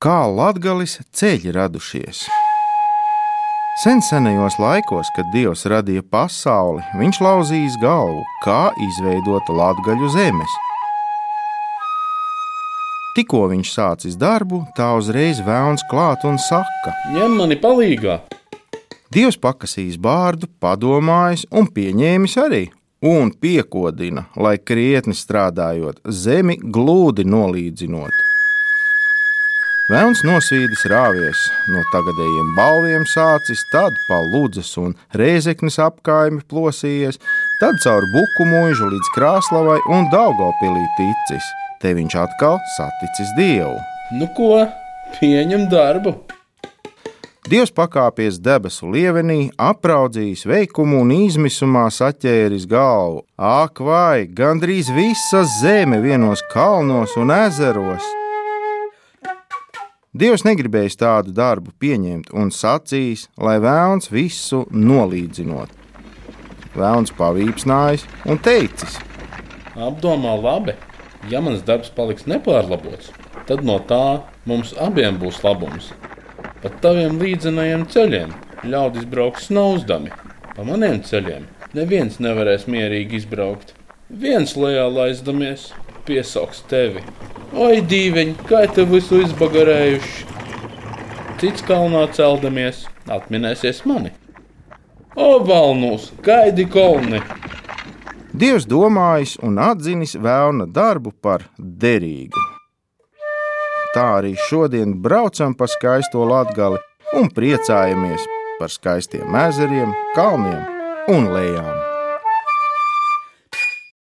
kā latgalis ceļi radušies. Sen senajos laikos, kad Dievs radīja pasauli, viņš lauzījis galvu, kā izveidot latgaļu zemes. Tikko viņš sācis darbu, tā uzreiz vēlns klāt un saka: Ņem mani palīgā! Dievs pakasīs bārdu, padomājis un pieņēmis arī, un piekodina, lai krietni strādājot, zemi glūdi nolīdzinot. Vēlns nosvīdis rāvies, no tagadējiem balviem sācis, tad pa Lūdzes un Rēzeknes apkaimi plosījies, tad caur buku mūžu līdz Krāslavai un Daugopilī ticis. Te viņš atkal saticis Dievu. Nu ko, pieņem darbu! Dievs pakāpies debesu lievenī, apraudzījis veikumu un izmisumā saķēris galvu. Ak, vai gandrīz visa zeme vienos kalnos un ezeros! Dievs negribējis tādu darbu pieņemt un sacījis, lai vēlns visu nolīdzinot. Vēlns pavīpsnājis un teicis: Apdomā labi, ja mans darbs paliks nepārlabots, tad no tā mums abiem būs labums. Pa taviem līdzenajiem ceļiem ļaudis brauks snauzdami, pa maniem ceļiem neviens nevarēs mierīgi izbraukt. Viens lejā laizdamies, piesauks tevi. Oi, dīveņi, kā te visu izbagarējuši! Cits kalnā celdamies, atminēsies mani. O, valnūs, gaidi kolni! Dievs domājis un atzinis vēlna darbu par derīgu. Tā arī šodien braucam pa skaisto latgali un priecājamies par skaistiem ezeriem, kalniem un lejām.